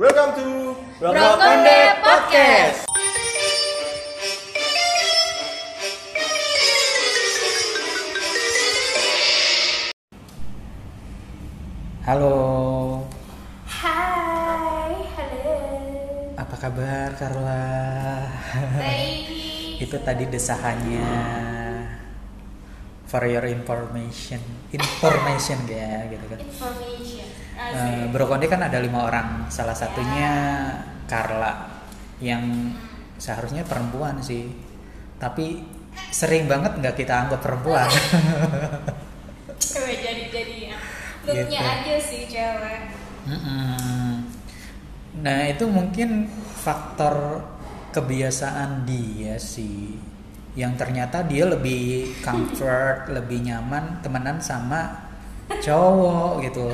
Welcome to Brokonde Podcast. Halo, Hai, halo. apa kabar Carla? Baik. Itu tadi desahannya for your information, information ya gitu kan. Information. Eh, Asik. Bro Konde kan ada lima orang, salah satunya Carla yang seharusnya perempuan sih, tapi sering banget nggak kita anggap perempuan. Cewek jadi jadi ya. Looknya Gitu. aja sih cewek. Mm-mm. Nah itu mungkin faktor kebiasaan dia sih yang ternyata dia lebih comfort, lebih nyaman temenan sama cowok gitu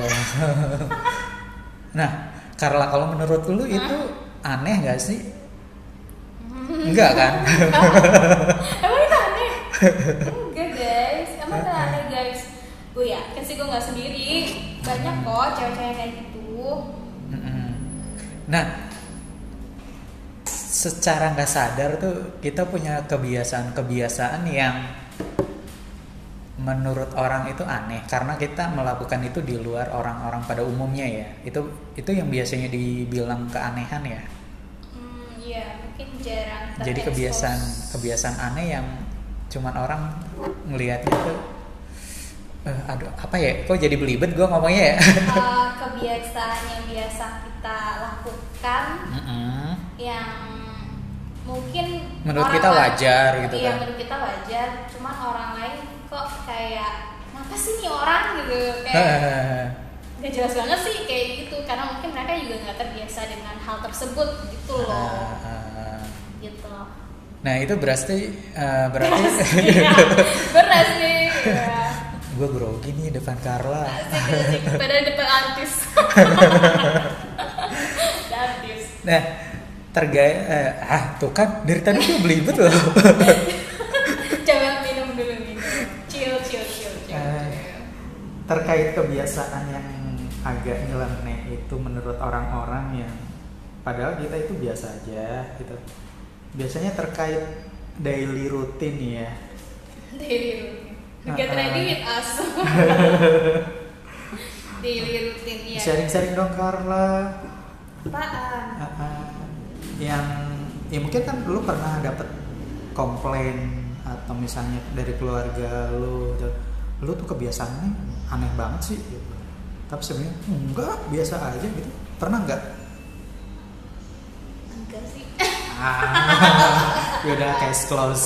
nah, Carla kalau menurut lu itu aneh gak sih? Enggak kan? Emang itu aneh? Enggak guys, emang itu aneh guys. Gue yakin sih gue nggak sendiri. Banyak kok cewek-cewek kayak gitu. Nah, secara nggak sadar tuh kita punya kebiasaan-kebiasaan yang menurut orang itu aneh karena kita melakukan itu di luar orang-orang pada umumnya ya. Itu itu yang biasanya dibilang keanehan ya. Hmm, iya mungkin jarang. Jadi kebiasaan kebiasaan aneh yang cuman orang ngelihatnya tuh eh, aduh apa ya? Kok jadi belibet gua ngomongnya ya? Eh, kebiasaan yang biasa kita lakukan Mm-mm. yang mungkin Menurut kita lain- wajar gitu iya, kan. menurut kita wajar cuman orang lain kok kayak kenapa sih nih orang? gitu. Kayak gak jelas banget sih kayak gitu. Karena mungkin mereka juga nggak terbiasa dengan hal tersebut gitu loh. Ah, ah. gitu. Nah itu berarti eh, berarti beras nih ya. gue grogi nih depan Carla. asik asik. Pada depan artis. Artis. Nah tergaya eh, ah tuh kan dari tadi tuh belibet loh. Terkait kebiasaan yang agak nyeleneh itu menurut orang-orang yang padahal kita itu biasa aja gitu. Biasanya terkait daily routine ya. daily routine get ready with us daily routine ya Sharing-sharing dong Carla. apaan yang ya mungkin kan lu pernah dapet komplain atau misalnya dari keluarga lu gitu. lu tuh kebiasaannya aneh banget sih gitu. tapi sebenarnya enggak biasa aja gitu. Pernah nggak enggak sih. Ah ya udah case close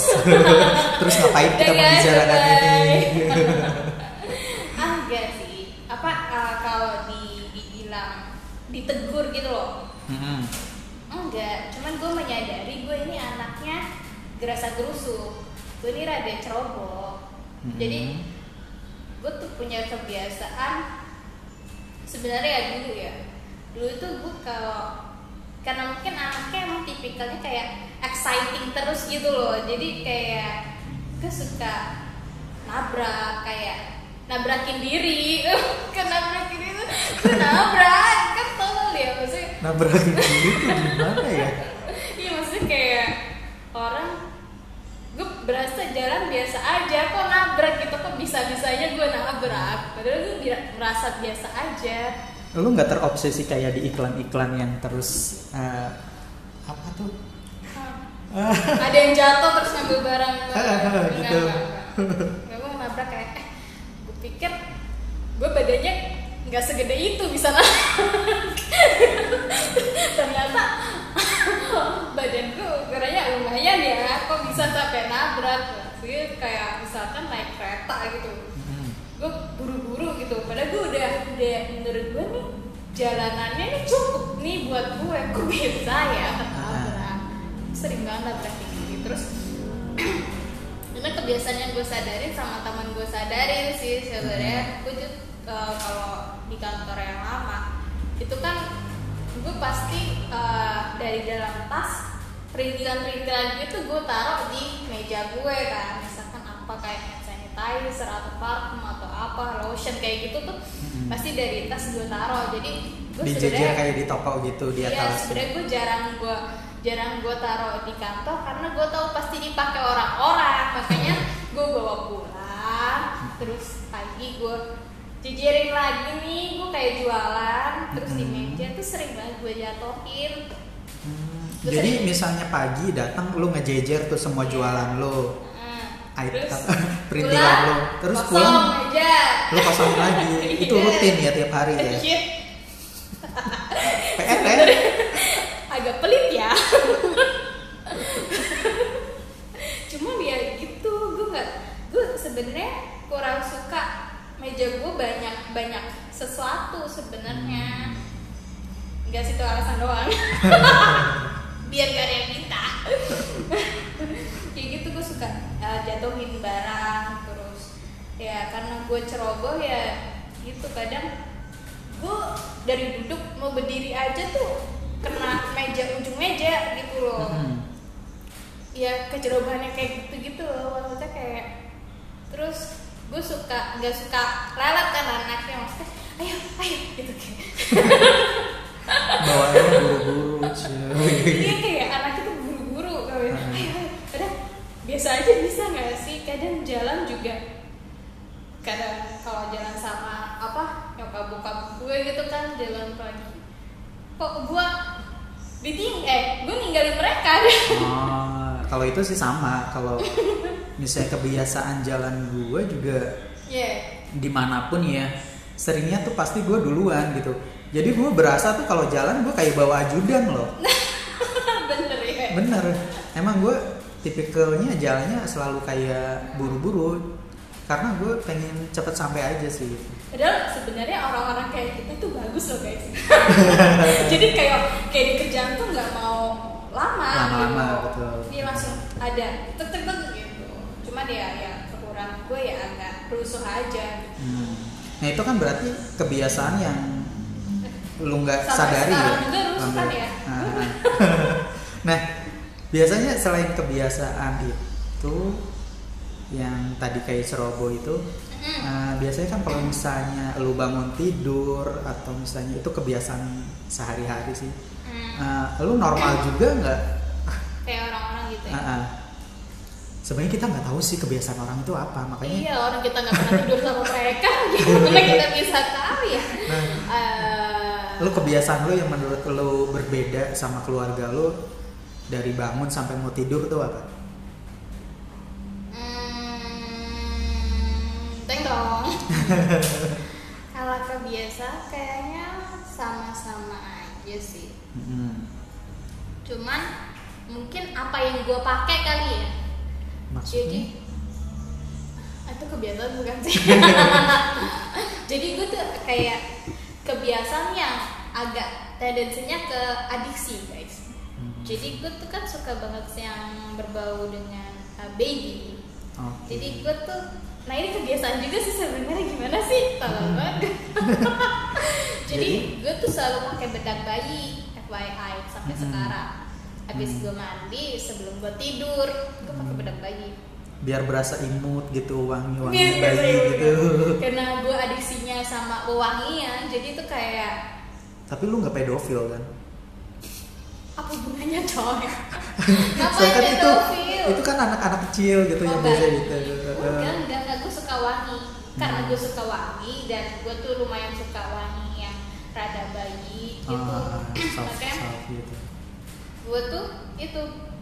terus ngapain kita membicarakan ini? Ah enggak sih. Apa uh, kalau di, dibilang ditegur gitu loh. Mm-mm. enggak cuman gue menyadari gue ini anaknya gerasa gerusuk. Gue ini rada ceroboh. Mm-mm. jadi gue tuh punya kebiasaan sebenarnya ya dulu ya. Dulu tuh gue kalau karena mungkin anaknya emang tipikalnya kayak exciting terus gitu loh. Jadi kayak gue suka nabrak kayak nabrakin diri. Kan nabrakin itu gue nabrak. Kan tolol ya maksudnya? Nabrak diri tuh gimana ya? Iya maksudnya kayak orang gue berasa jalan biasa aja kok nabrak gitu kok bisa bisanya gue nabrak. Padahal gue merasa biasa aja. Lu nggak terobsesi kayak di iklan-iklan yang terus eh, apa tuh? Hah. ada yang jatuh terus ngambil barang. Gitu. Enggak, gue nabrak kayak eh gue pikir gue badannya nggak segede itu bisa nabrak ternyata badan gue ukurannya lumayan ya. Kok bisa sampai nabrak sih kayak misalkan naik kereta gitu. Mm. gue buru-buru gitu. Padahal gue udah udah menurut gue nih jalanannya nih cukup nih buat gue kok bisa ya? Ketabrak. Sering banget kayak gitu terus itu kebiasaan yang gue sadarin sama teman gue sadarin sih sebenarnya. Gue tuh eh, kalau di kantor yang lama itu kan gue pasti eh, dari dalam tas perintilan-perintilan gitu gue taruh di meja gue kan misalkan apa kayak hand sanitizer atau parfum atau apa lotion kayak gitu tuh Mm-mm. pasti dari tas gue taruh jadi gue Dijejer kayak di toko gitu di Iya, atas. sebenarnya gue jarang gue jarang gue taruh di kantor karena gue tahu pasti dipakai orang-orang makanya gue bawa pulang terus pagi gue jejerin lagi nih gue kayak jualan terus di Mm-mm. meja tuh sering banget gue jatohin Hmm, Terus Jadi ada- misalnya pagi datang lu ngejejer tuh semua jualan lu, Item- terus perintilan lo. Terus kosong pulang, aja lu kosong lagi. Itu Iya. rutin ya tiap hari ya. PR ya? agak pelit ya cuma ya gitu gue nggak gue sebenarnya kurang suka meja gue banyak banyak sesuatu sebenarnya nggak sih itu alasan doang gue ceroboh ya gitu kadang gue dari duduk mau berdiri aja tuh kena meja ujung meja gitu loh Hmm. ya kecerobohannya kayak gitu gitu loh maksudnya kayak terus gue suka nggak suka lalat kan anaknya maksudnya ayo ayo gitu kayak Bawaannya buru-buru, iya kayak anak itu buru-buru kayak Hmm. ayo ayo kadang biasa aja bisa nggak sih kadang jalan juga kadang kalau jalan sama apa nyokap bokap gue gitu kan jalan pagi kok gue diting eh gue ninggalin mereka Oh, kalau itu sih sama. Kalau misalnya kebiasaan jalan gue juga ya di mana pun ya, seringnya tuh pasti gue duluan gitu. Jadi gue berasa tuh kalau jalan gue kayak bawa ajudan loh. bener ya Bener. Emang gue tipikalnya jalannya selalu kayak buru-buru. Karena gue pengen cepet sampai aja sih. Padahal sebenarnya orang-orang kayak gitu tuh bagus loh guys. Jadi kayak kayak di kerjaan tuh nggak mau lama. Lama-lama, gitu. betul. Dia langsung ada tek tek tek gitu. Cuma dia ya kekurangan gue ya agak rusuh aja. Hmm. Nah itu kan berarti kebiasaan yang lu nggak sadari ya. juga rusuh kan ya? Nah, nah, biasanya selain kebiasaan itu yang tadi kayak ceroboh itu, Mm. nah, biasanya kan kalau misalnya lu bangun tidur atau misalnya itu kebiasaan sehari-hari sih. Hmm, Nah, lu normal juga nggak? kayak orang-orang gitu ya. Ah, ah. Sebenarnya kita nggak tahu sih kebiasaan orang itu apa, makanya. Iya orang kita nggak pernah tidur sama mereka, gimana kita bisa tahu ya? Nah, Eh, lu kebiasaan lu yang menurut lu berbeda sama keluarga lu dari bangun sampai mau tidur tuh apa? Kalau kebiasa kayaknya sama-sama aja sih. Hmm. Cuman mungkin apa yang gue pakai kali ya. Jadi Maksudnya? itu kebiasaan bukan sih. Jadi gue tuh kayak kebiasaan yang agak tendensinya ke adiksi guys. Hmm. Jadi gue tuh kan suka banget yang berbau dengan uh, baby. Oke. Jadi gue tuh, nah ini kebiasaan juga sih sebenarnya gimana sih? Tolong banget. Jadi gue tuh selalu pakai bedak bayi, FYI sampai Hmm. sekarang. Habis Hmm. gue mandi sebelum gue tidur, gue pakai bedak bayi. biar berasa imut gitu wangi-wangi Iya, iya, bayi iya, gitu. Karena gue adiksinya sama wewangian, jadi tuh kayak Tapi lu nggak pedofil kan? apa hubungannya coy? Ngapain Soalnya kan itu pedofil? itu kan anak-anak kecil gitu Oh, yang biasa bayi. gitu. Enggak, enggak, wangi. Karena Hmm. gue suka wangi dan gue tuh lumayan suka wangi yang rada bayi gitu. Ah, soft, Makanya soft gitu. gue tuh itu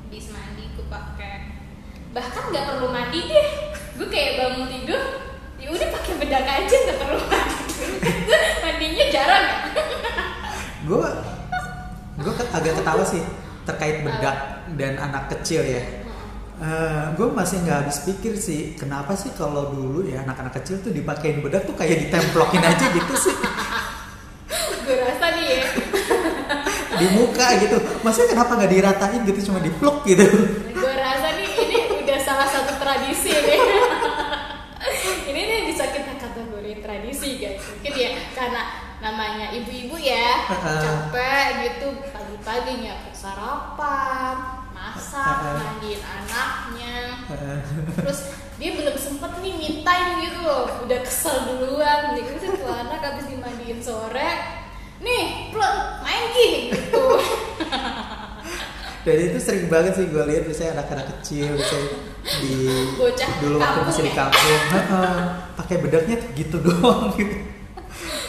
bis mandi gue pakai. Bahkan nggak perlu mandi deh. Gue kayak bangun tidur ya udah pakai bedak aja nggak perlu mandi. Gue mandinya jarang ya? Gue gue agak ketawa sih terkait bedak dan anak kecil ya. Gue masih nggak habis pikir sih kenapa sih kalau dulu ya anak-anak kecil tuh dipakein bedak tuh kayak ditemplokin aja gitu sih. Gue rasa nih ya. Di muka gitu. Maksudnya kenapa nggak diratain gitu cuma dipluk gitu? Gue rasa nih ini udah salah satu tradisi nih. Ini nih bisa kita kategori tradisi guys. Mungkin ya karena namanya ibu-ibu ya capek gitu pagi-pagi nyiapin sarapan masak mandiin anaknya. Terus dia belum sempet nih me time gitu loh. Udah kesel duluan. Nih kan tuh anak habis dimandiin sore nih plot main game gitu. Dan itu sering banget sih gue lihat misalnya anak-anak kecil misalnya di Bocah dulu waktu masih di ya? kampung, pakai bedaknya gitu doang. Gitu.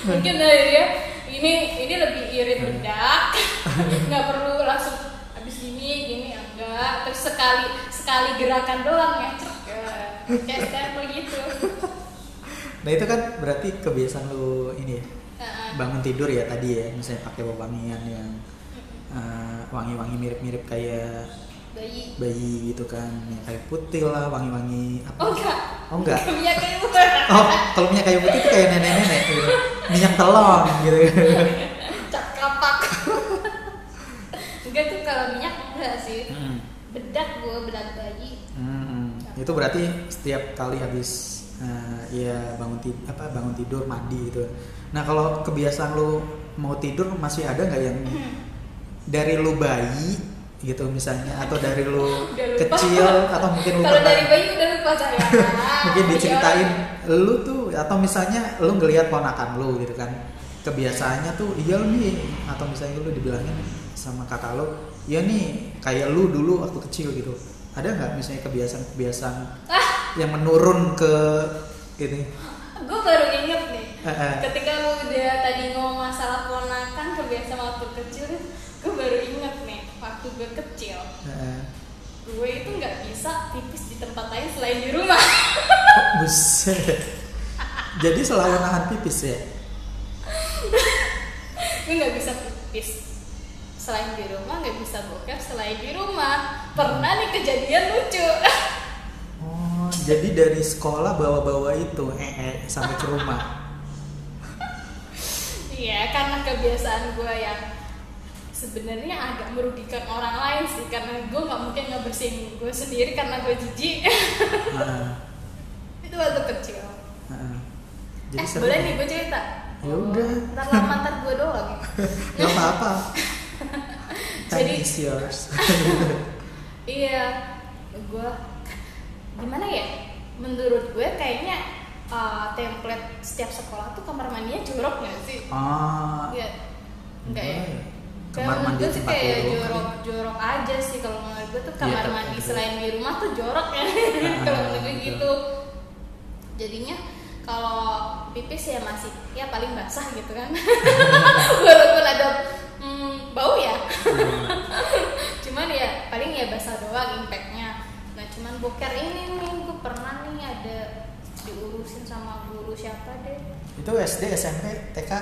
mungkin dari dia ini ini lebih irit bedak nggak perlu langsung gini gini terus sekali sekali gerakan doang ya? Ya. kayak stempel gitu Nah itu kan berarti kebiasaan lu ini ya bangun tidur ya tadi ya misalnya pakai wangian yang eh, wangi-wangi mirip-mirip kayak bayi. bayi gitu kan yang kayak putih lah wangi-wangi apa oh enggak. Oh enggak? Minyak kayu oh kalau minyak kayu putih itu kayak nenek-nenek gitu. minyak telon gitu. Cap kapak. Enggak tuh kalau minyak enggak sih. Mm-mm. Bedak gue bedak bayi. Mm-mm. itu berarti setiap kali habis eh, ya bangun tidur apa bangun tidur mandi gitu. Nah kalau kebiasaan lu mau tidur masih ada nggak yang dari lu bayi gitu misalnya atau dari lu kecil atau mungkin lu kalau dari bayi udah lupa saya. Mungkin Ya. diceritain lu tuh atau misalnya lu ngelihat ponakan lu gitu kan. Kebiasaannya tuh iya lu nih atau misalnya lu dibilangin sama kakak lu ya nih kayak lu dulu waktu kecil gitu. Ada nggak misalnya kebiasaan-kebiasaan ah yang menurun ke ini? Gue baru inget nih. Eh, eh. ketika lu udah tadi ngomong masalah ponakan kebiasaan waktu kecil gue baru inget nih waktu gue kecil. Heeh. gue itu nggak bisa pipis di tempat lain selain di rumah. Buset. Jadi selalu nahan pipis ya? Gue nggak bisa pipis selain di rumah nggak bisa bokep selain di rumah pernah nih kejadian lucu oh jadi dari sekolah bawa-bawa itu eh, eh sampai ke rumah Iya, karena kebiasaan gue yang sebenarnya agak merugikan orang lain sih karena gue nggak mungkin ngebersihin gue sendiri karena gue jijik Heeh. itu waktu kecil Heeh. eh seru. boleh nih gue cerita Ya udah. ntar lama ntar gue doang ya Gak apa-apa. Time Jadi- is yours. iya gue gimana ya menurut gue kayaknya uh, template setiap sekolah tuh kamar mandinya jorok nggak sih Ah. Iya. Enggak ya? Kamar mandi gue sih kayak jorok. jorok aja sih kalau menurut gue tuh Iya, kamar tapi- mandi selain di rumah tuh jorok ya kalau menurut gue betul. gitu jadinya kalau pipis ya masih ya paling basah gitu kan walaupun ada bau ya cuman ya paling ya basah doang impactnya nah cuman boker ini nih gue pernah nih ada diurusin sama guru siapa deh Itu SD, SMP, TK.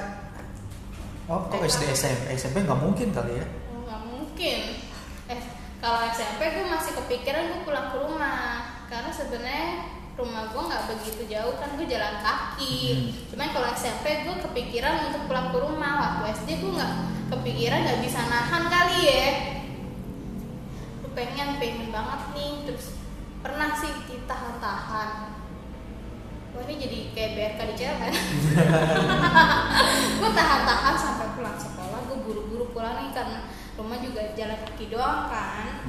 Oh, kok TK. SD, SMP? SMP nggak mungkin kali ya? Oh, nggak mungkin. Eh, kalau SMP gue masih kepikiran gue pulang ke rumah karena sebenarnya rumah gue nggak begitu jauh kan gue jalan kaki. Hmm. Cuman kalau SMP gue kepikiran untuk pulang ke rumah. Waktu SD gue nggak kepikiran nggak bisa nahan kali ya. Gue pengen pengen banget nih terus pernah sih ditahan-tahan. Wah ini jadi kayak BRK di kan? gue tahan-tahan sampai pulang sekolah gue buru-buru pulang nih karena rumah juga jalan kaki doang kan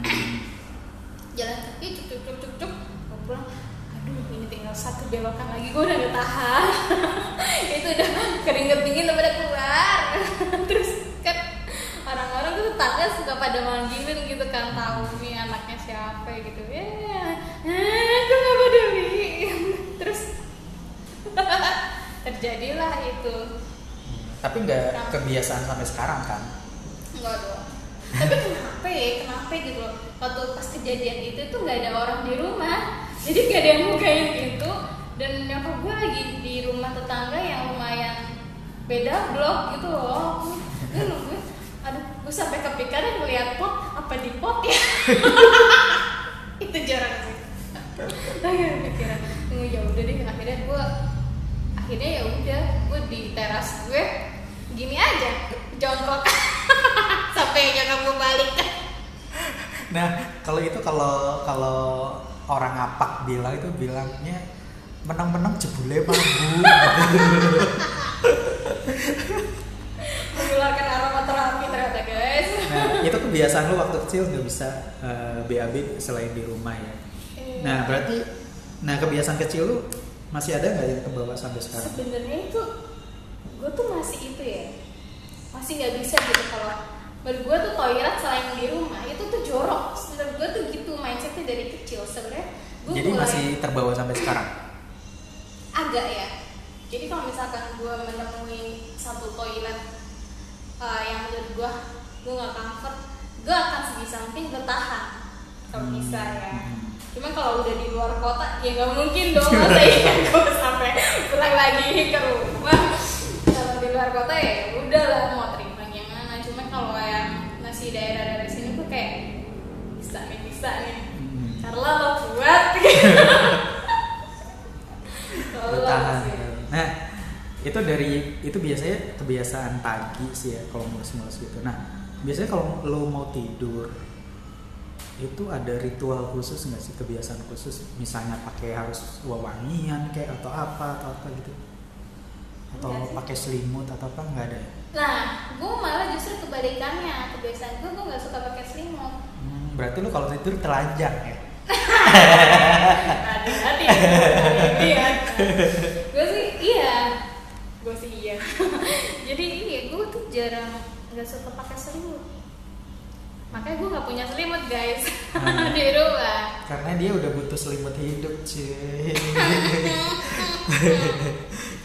jalan kaki cuk cuk cuk cuk cuk gue pulang aduh ini tinggal satu belokan lagi gue udah gak tahan itu udah keringet dingin udah pada keluar terus kan orang-orang tuh tetangga suka pada manggilin gitu kan tahu nih anaknya siapa gitu ya eh, gue gak peduli terus terjadilah itu Tapi nggak kebiasaan sampai sekarang kan? Enggak dong. Tapi kenapa ya? Kenapa gitu loh? Waktu pas kejadian itu tuh nggak ada orang di rumah, jadi gak ada yang bukain pintu dan nyokap gue lagi di rumah tetangga yang lumayan beda blok gitu loh. Gue nungguin, aduh, gue sampai kepikiran ngeliat pot apa di pot ya? itu jarang sih. Akhirnya pikiran, "Oh, ya deh. Akhirnya gue, akhirnya ya udah, gue di teras gue gini aja, jongkok sampai nyokap gue balik. Nah, kalau itu kalau kalau orang ngapak bilang itu bilangnya menang-menang jebule gitu. mengeluarkan aroma terapi ternyata guys. Nah, itu kebiasaan lu waktu kecil nggak bisa eh, BAB selain di rumah ya. Iya. Nah, berarti nah kebiasaan kecil lu masih ada nggak yang kebawa sampai sekarang sebenarnya itu gue tuh masih itu ya masih nggak bisa gitu kalau menurut gue tuh toilet selain di rumah itu tuh jorok menurut gue tuh gitu mindsetnya dari kecil sebenarnya gue jadi masih terbawa sampai sekarang agak ya jadi kalau misalkan gue menemui satu toilet uh, yang menurut gue gue nggak comfort gue akan sebisa mungkin bertahan kalau Hmm. bisa ya Hmm. Cuman kalau udah di luar kota ya nggak mungkin dong masa iya gue sampai pulang lagi ke rumah. Kalau di luar kota ya udah lah mau terima kalau yang masih daerah dari sini tuh kayak bisa nih bisa nih. Hmm. Carla lo kuat. Bertahan nah itu dari itu biasanya kebiasaan pagi sih ya kalau mulus-mulus gitu nah biasanya kalau lo mau tidur itu ada ritual khusus nggak sih kebiasaan khusus misalnya pakai harus wewangian kayak atau apa atau apa gitu atau pakai selimut atau apa nggak ada ya? Nah, gue malah justru kebalikannya. Kebiasaan gue gue nggak suka pakai selimut. Hmm, berarti lo kalau tidur telanjang ya? Hati-hati lihat gue sih iya. Gue sih iya. Jadi iya gue tuh jarang nggak suka pakai selimut. Makanya gue nggak punya selimut guys. Hmm. di rumah. Karena dia udah butuh selimut hidup cuy.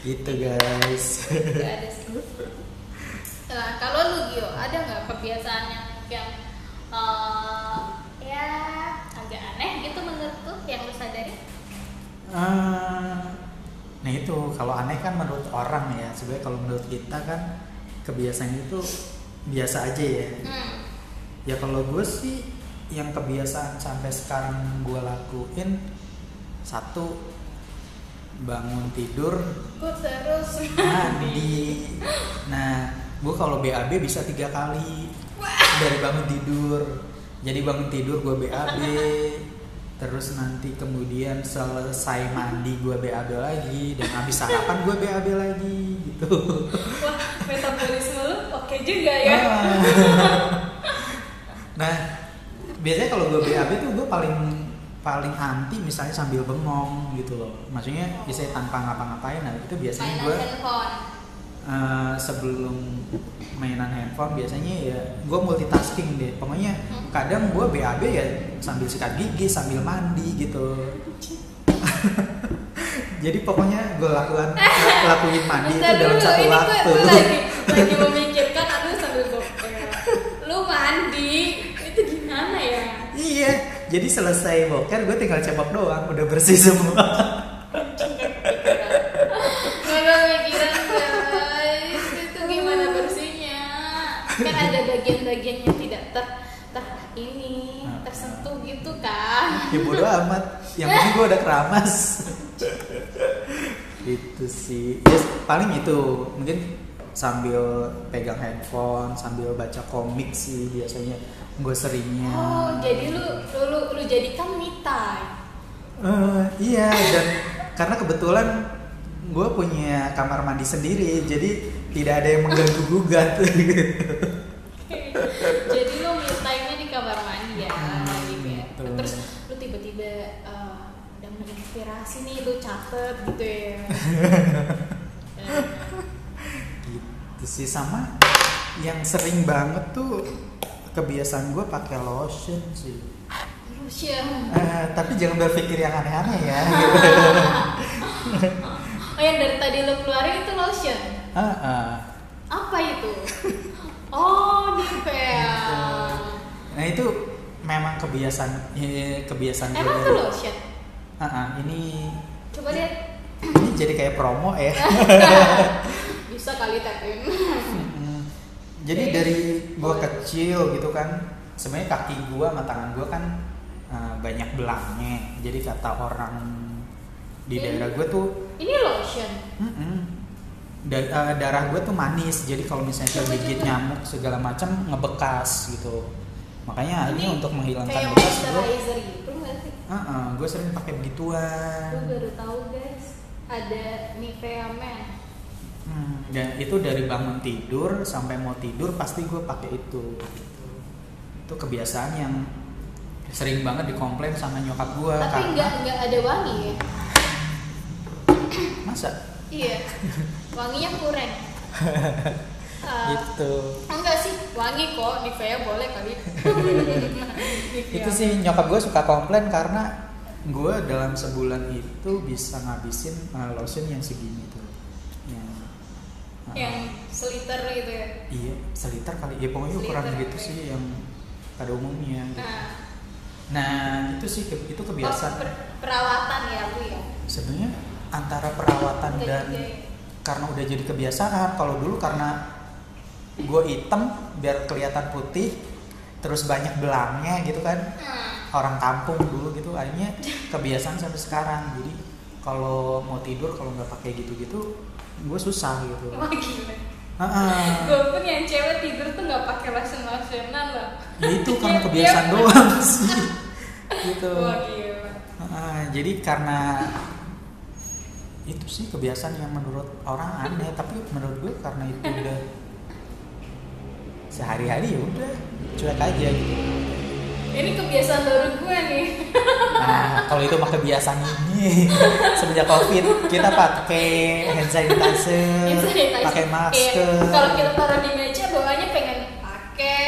Gitu guys. Gak ada sih nah kalau lu Gio ada nggak kebiasaan yang yang eh, ya agak aneh gitu menurut lu yang lu sadari? Eh, nah itu kalau aneh kan menurut orang ya. Sebenarnya kalau menurut kita kan kebiasaan itu biasa aja ya. Hmm. ya kalau gue sih yang kebiasaan sampai sekarang gue lakuin satu bangun tidur. Gue terus. Mandi nah gue kalau BAB bisa tiga kali. Dari bangun tidur. Jadi bangun tidur gue BAB terus nanti kemudian selesai mandi gue BAB lagi. Dan habis sarapan gue BAB lagi gitu. Wah metabolisme lu oke juga ya. Ah. nah biasanya kalau gue BAB tuh gue paling paling anti misalnya sambil bengong gitu loh. Maksudnya biasanya tanpa ngapa-ngapain nah itu biasanya gue Eh, sebelum mainan handphone biasanya ya gue multitasking deh. Pokoknya Hmm. kadang gue BAB ya sambil sikat gigi sambil mandi gitu. Jadi pokoknya gue lakukan lakuin mandi itu dalam satu ini gue, waktu. gue lagi lagi memikirkan aduh sambil gopel lu mandi itu gimana ya? Iya jadi selesai boker gue tinggal cebok doang udah bersih semua ya bodo amat. Yang penting gue udah keramas. Itu sih. Ya paling itu. Mungkin sambil pegang handphone sambil baca komik sih biasanya. Gue seringnya. Oh jadi lu lu lu, lu jadikan me time. Eh, iya. Dan karena kebetulan gue punya kamar mandi sendiri jadi tidak ada yang mengganggu gugat jadi lu me di kamar mandi ya? Hmm, tiba-tiba eh, udah menginspirasi nih lu catet gitu ya. Eh, gitu sih sama yang sering banget tuh kebiasaan gue pakai lotion sih. Lotion? Eh, tapi jangan berpikir yang aneh-aneh ya. oh yang dari tadi lu keluarin itu lotion? Ah, ah. apa itu? Oh Nivea Nah itu memang kebiasaan eh, kebiasaan gue emang dari- lotion Ah, ah, ini coba lihat ini jadi kayak promo ya. bisa kali tapin. Jadi dari gua kecil gitu kan, sebenarnya kaki gua sama tangan gua kan eh, banyak belangnya. Jadi kata orang di Ini- daerah gua tuh ini lotion. Da- eh, darah gue tuh manis jadi kalau misalnya coba. nyamuk segala macam ngebekas gitu makanya ini untuk menghilangkan kayak bekas gue gitu nggak sih? Gue sering pakai gue begituan baru tahu guys. Ada Nivea Men Hmm, dan itu dari bangun tidur sampai mau tidur pasti gue pakai itu. Itu kebiasaan yang sering banget dikomplain sama nyokap gue Tapi karena nggak nggak ada wangi ya. masa? Iya. Wanginya kurang. Eh, gitu enggak sih, wangi kok. Nivea boleh kali. Nivea. itu sih nyokap gue suka komplain karena gue dalam sebulan itu bisa ngabisin uh, lotion yang segini tuh yang uh, yang seliter gitu ya. iya seliter kali ya pokoknya ukuran gitu sih yang pada umumnya gitu. Nah, nah itu sih itu oh, kebiasaan per- perawatan ya bu ya. sebenarnya antara perawatan dan ya. karena udah jadi kebiasaan kalau dulu karena gue hitam biar kelihatan putih terus banyak belangnya gitu kan Hmm. orang kampung dulu gitu akhirnya kebiasaan sampai sekarang jadi kalau mau tidur kalau nggak pakai gitu-gitu gue susah gitu Wah gila. Heeh. Gue pun yang cewek tidur tuh nggak pakai lotion lotionan lah. Ya itu karena kebiasaan doang sih gitu Wah gila. Heeh, jadi karena itu sih kebiasaan yang menurut orang aneh tapi menurut gue karena itu udah sehari-hari ya udah cuek aja gitu Ini kebiasaan baru gue nih. Nah, kalau itu mah kebiasaan ini semenjak covid kita pakai hand sanitizer, pakai masker. Kalau kita taruh di meja bawahnya pengen pakai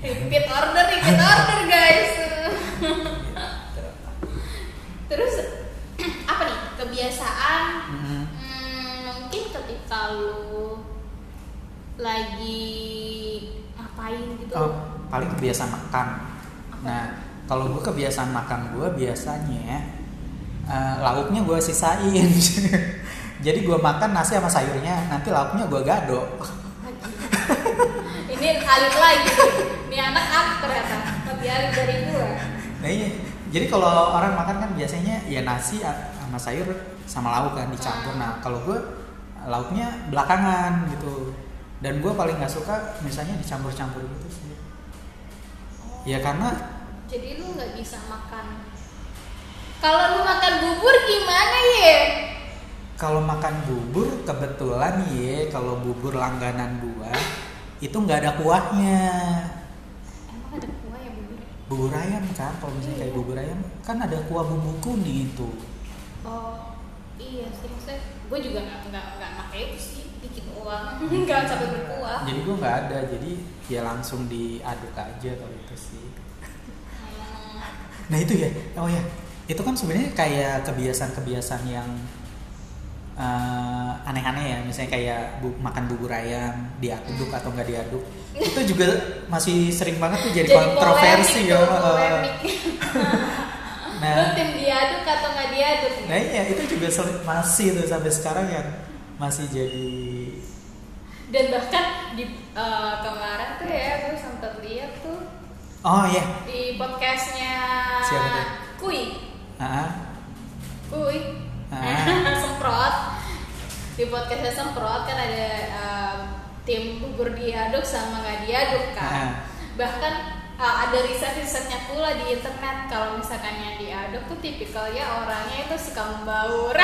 repeat order, repeat order guys. Terus apa nih kebiasaan? Mm-mm. Hmm, mungkin ketika lu lagi gitu. Oh, paling kebiasaan makan. Nah, kalau gue kebiasaan makan gue biasanya eh, lauknya gue sisain. Jadi gue makan nasi sama sayurnya, nanti lauknya gue gado. Ini alit lagi. Ini anak apa ternyata alit dari gue. Nah iya, jadi kalau orang makan kan biasanya ya nasi sama sayur sama lauk kan dicampur. Nah kalau gue lauknya belakangan gitu. Dan gue paling nggak suka misalnya dicampur-campur gitu sih. Ya karena Jadi lu nggak bisa makan. Kalau lu makan bubur gimana ya? kalau makan bubur kebetulan ya kalau bubur langganan gua itu nggak ada kuahnya. Emang ada kuah ya bubur? Bubur ayam kan, kalau misalnya kayak bubur ayam kan ada kuah bumbu kuning itu. Oh iya sih maksudnya gue juga nggak nggak nggak pakai itu sih dikit uang. Nggak sampai berkuah. Jadi gua nggak ada, jadi ya langsung diaduk aja kalau itu sih. Hmm, Nah itu ya, oh ya, itu kan sebenarnya kayak kebiasaan-kebiasaan yang eh, aneh-aneh ya, misalnya kayak bu- makan bubur ayam diaduk atau nggak diaduk, itu juga masih sering banget tuh jadi, kontroversi polemik ya. Nah, tim diaduk atau nggak diaduk? nah iya. Itu juga masih tuh sampai sekarang yang masih jadi Dan bahkan di eh, kemarin tuh ya gue sempat lihat tuh oh ya, di podcastnya Siapa tuh? Kui. Ah, Kui. Ah. semprot. Di podcastnya semprot kan ada eh, tim bubur diaduk sama nggak diaduk kan? Bahkan eh, ada riset-risetnya pula di internet kalau misalkan yang diaduk tuh tipikalnya orangnya itu suka membaur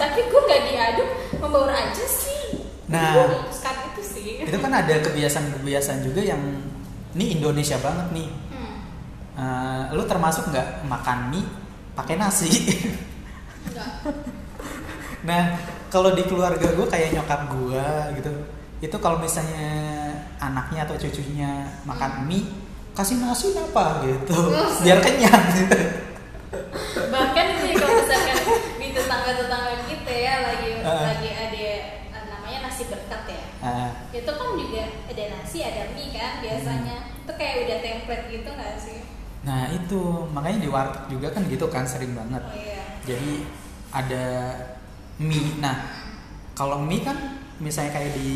tapi gue nggak diaduk membaur aja sih Nah. memutuskan itu sih itu kan ada kebiasaan-kebiasaan juga yang ini Indonesia banget nih. hmm. Eh, lu termasuk nggak makan mie pakai nasi? nah kalau di keluarga gue kayak nyokap gue gitu, itu kalau misalnya anaknya atau cucunya makan mie kasih nasi apa gitu, biar kenyang. gitu. bahkan sih kalau misalkan di tetangga tetangga kita ya lagi Ah. lagi ada namanya nasi berkat ya Ah, itu kan juga ada nasi ada mie kan biasanya itu kayak udah template gitu nggak sih nah itu makanya di warteg juga kan gitu kan sering banget. oh iya Jadi ada mie. Nah, kalau mie kan misalnya kayak di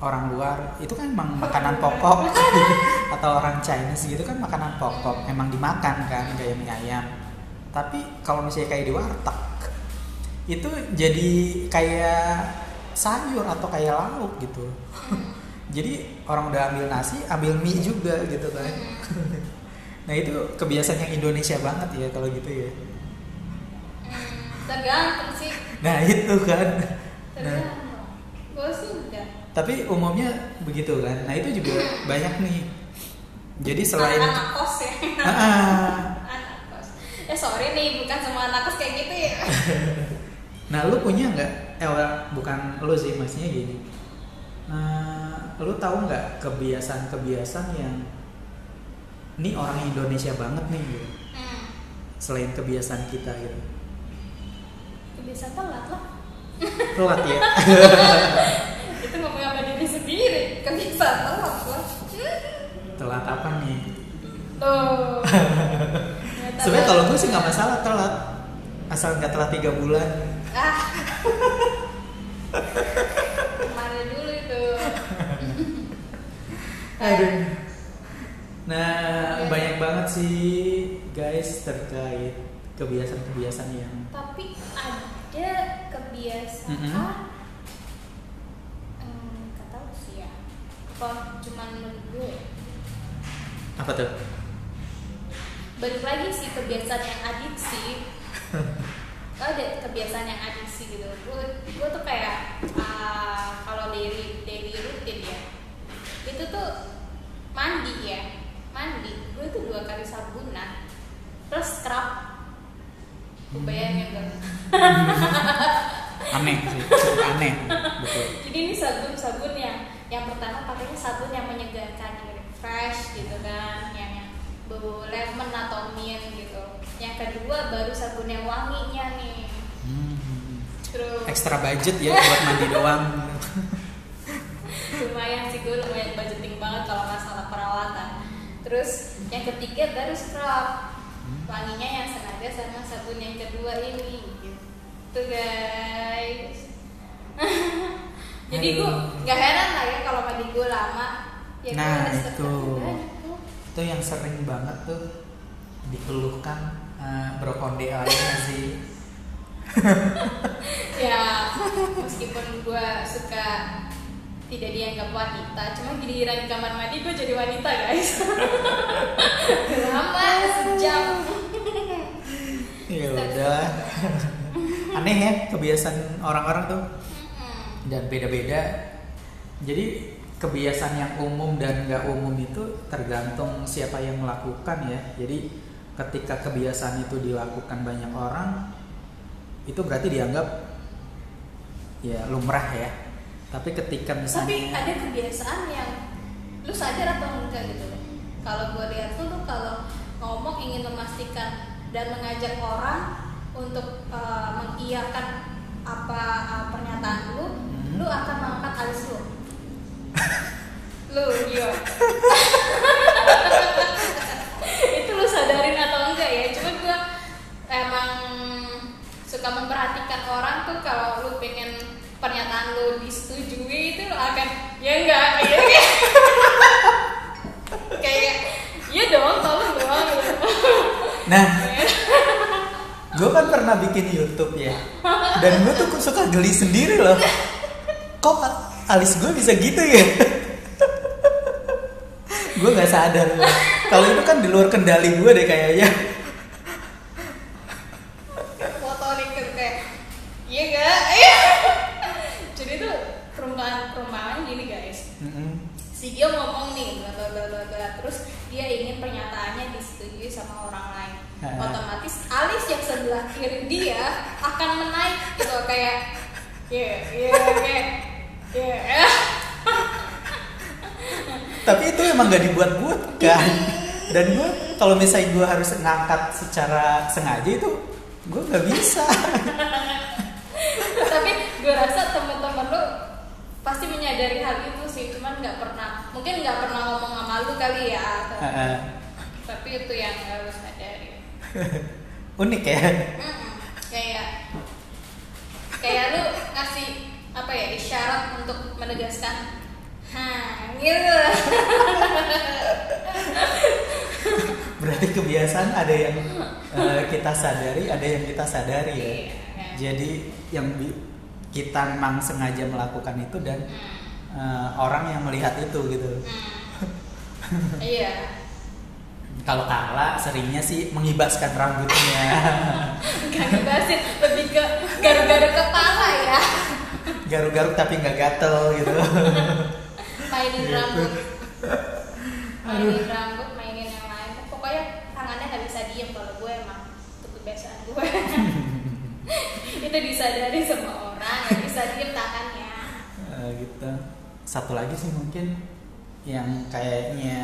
orang luar itu kan emang makanan pokok atau orang Chinese gitu kan makanan pokok emang dimakan kan kayak mie ayam. Tapi kalau misalnya kayak di warteg itu jadi kayak sayur atau kayak lauk gitu. jadi orang udah ambil nasi, ambil mie juga gitu kan. nah itu kebiasaan yang Indonesia banget ya kalau gitu ya. Hmm, tergantung sih Nah itu kan. Nah, tergantung tapi umumnya begitu kan. Nah itu juga banyak nih Jadi selain anak kos ya Ah, anak kos eh sorry nih bukan semua anak kos kayak gitu ya Nah, lu punya nggak? Eh, bukan lu sih, maksudnya gini. Eh, lu tahu nggak kebiasaan-kebiasaan yang ini orang Indonesia banget nih, gitu. hmm. selain kebiasaan kita gitu. kebiasaan telat lah Telat ya. itu ngomong sama diri sendiri kebiasaan telat lah telat apa nih? tuh Ternyata Sebenarnya kalau gue sih nggak masalah telat, asal nggak telat tiga bulan. ah ke mana dulu itu Aduh. Nah, Iya. banyak banget sih guys terkait kebiasaan-kebiasaan yang tapi ada kebiasaan Mm-mm. hmm, nggak tahu sih ya kalau cuman menurut gue apa tuh? balik lagi sih kebiasaan yang adiksi. Oh, ada kebiasaan yang adiksi gitu. Gue gue tuh kayak ah, kalau daily daily rutin ya. Itu tuh mandi ya. Mandi. Gue tuh dua kali sabunan plus scrub. Gue bayangin dong Aneh sih, cukup aneh. Betul. jadi ini sabun sabun yang yang pertama pakainya sabun yang menyegarkan fresh gitu kan yang bau lemon atau mint gitu. Yang kedua baru sabun yang wanginya nih. Hmm. terus Extra budget ya buat mandi doang. lumayan sih gue lumayan budgeting banget kalau masalah perawatan. Terus yang ketiga baru scrub. Wanginya yang senada sama sabun yang kedua ini. Gitu guys. Jadi gue nggak heran lah ya kalau mandi gue lama ya Nah, itu. tuh. itu yang sering banget tuh dikeluhkan eh, brokonde sih. ya meskipun gue suka tidak dianggap wanita cuma giliran di kamar mandi gue jadi wanita guys lama sejam Ya udah. Aneh ya kebiasaan orang-orang tuh dan beda-beda. Jadi kebiasaan yang umum dan nggak umum itu tergantung siapa yang melakukan ya. Jadi ketika kebiasaan itu dilakukan banyak orang, itu berarti dianggap ya lumrah ya. Tapi ketika misalnya tapi ada kebiasaan yang lu sadar atau enggak gitu kalau gue lihat tuh lu kalau ngomong ingin memastikan dan mengajak orang untuk uh, mengiyakan apa uh, pernyataan lu Hmm. lu akan mengangkat alis lu lu iya itu lu sadarin atau enggak ya? Cuma gue emang suka memperhatikan orang tuh kalau lu pengen pernyataan lu disetujui itu akan ya enggak ya kayak iya dong tolong gitu. Nah, gue kan pernah bikin YouTube ya, dan gue tuh suka geli sendiri loh. Kok alis gue bisa gitu ya? gue nggak sadar. Kalau itu kan di luar kendali gue deh kayaknya. motorik gitu kayak iya iya jadi tuh perumpamaan perumpamaan gini guys Mm-mm. si Gio ngomong nih bla bla bla bla bla terus dia ingin pernyataannya disetujui sama orang lain otomatis alis yang sebelah kiri dia akan menaik gitu kayak ya ya ya Tapi itu emang gak dibuat-buat kan. Dan gue kalau misalnya gue harus ngangkat secara sengaja itu gue nggak bisa. tapi gue rasa teman-teman lu pasti menyadari hal itu sih cuman nggak pernah mungkin nggak pernah ngomong sama lu kali ya tapi itu yang harus sadari Unik ya. Mm-mm. kayak kayak lu ngasih apa ya isyarat untuk menegaskan ha gitu Berarti kebiasaan ada yang eh, kita sadari, ada yang kita sadari ya. Iya, iya. Jadi yang kita memang sengaja melakukan itu dan Hmm, eh, orang yang melihat itu gitu. hmm. iya Kalau Kala seringnya sih mengibaskan rambutnya. Gak ngebasin lebih ke garu-garu kepala ya Garuk-garuk tapi nggak gatel gitu. mainin rambut. Mainin rambut mainin yang lain. Pokoknya tangannya nggak bisa diem kalau gue emang itu kebiasaan gue. Itu disadari sama orang nggak bisa diem tangannya. Eh, gitu. Satu lagi sih mungkin yang kayaknya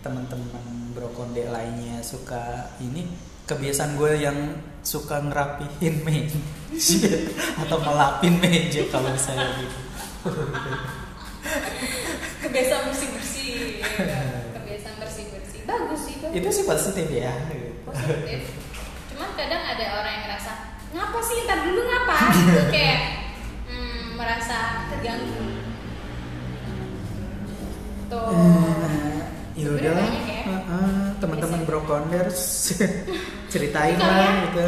teman-teman brokonde lainnya suka ini kebiasaan gue yang suka ngerapihin meja atau melapin meja kalau saya gitu. Kebiasaan bersih bersih kebiasaan bersih bersih bagus sih itu itu sih positif ya. Positif. Cuman kadang ada orang yang ngerasa ngapa sih ntar dulu ngapa? Gitu kayak hmm, merasa terganggu. Tuh. Ya Sebenarnya udah ya. Heeh, teman-teman brokonders ceritain lah gitu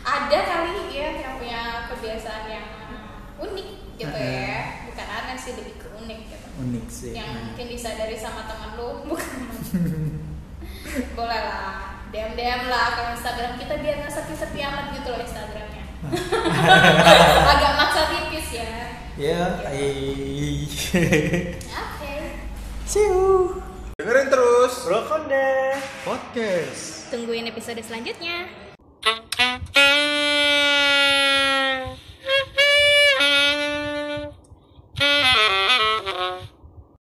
ada kali ya yang punya kebiasaan yang unik gitu Heeh. ya bukan aneh sih lebih ke unik gitu. Unik sih yang Nah. mungkin disadari sama teman lu bukan. Boleh lah DM DM lah. Ke Instagram kita biar nggak sepi-sepi amat gitu loh Instagramnya. Agak maksa tipis ya. Ya Gitu. I... oke. See you Dengerin terus. brokonde. Podcast. Tungguin episode selanjutnya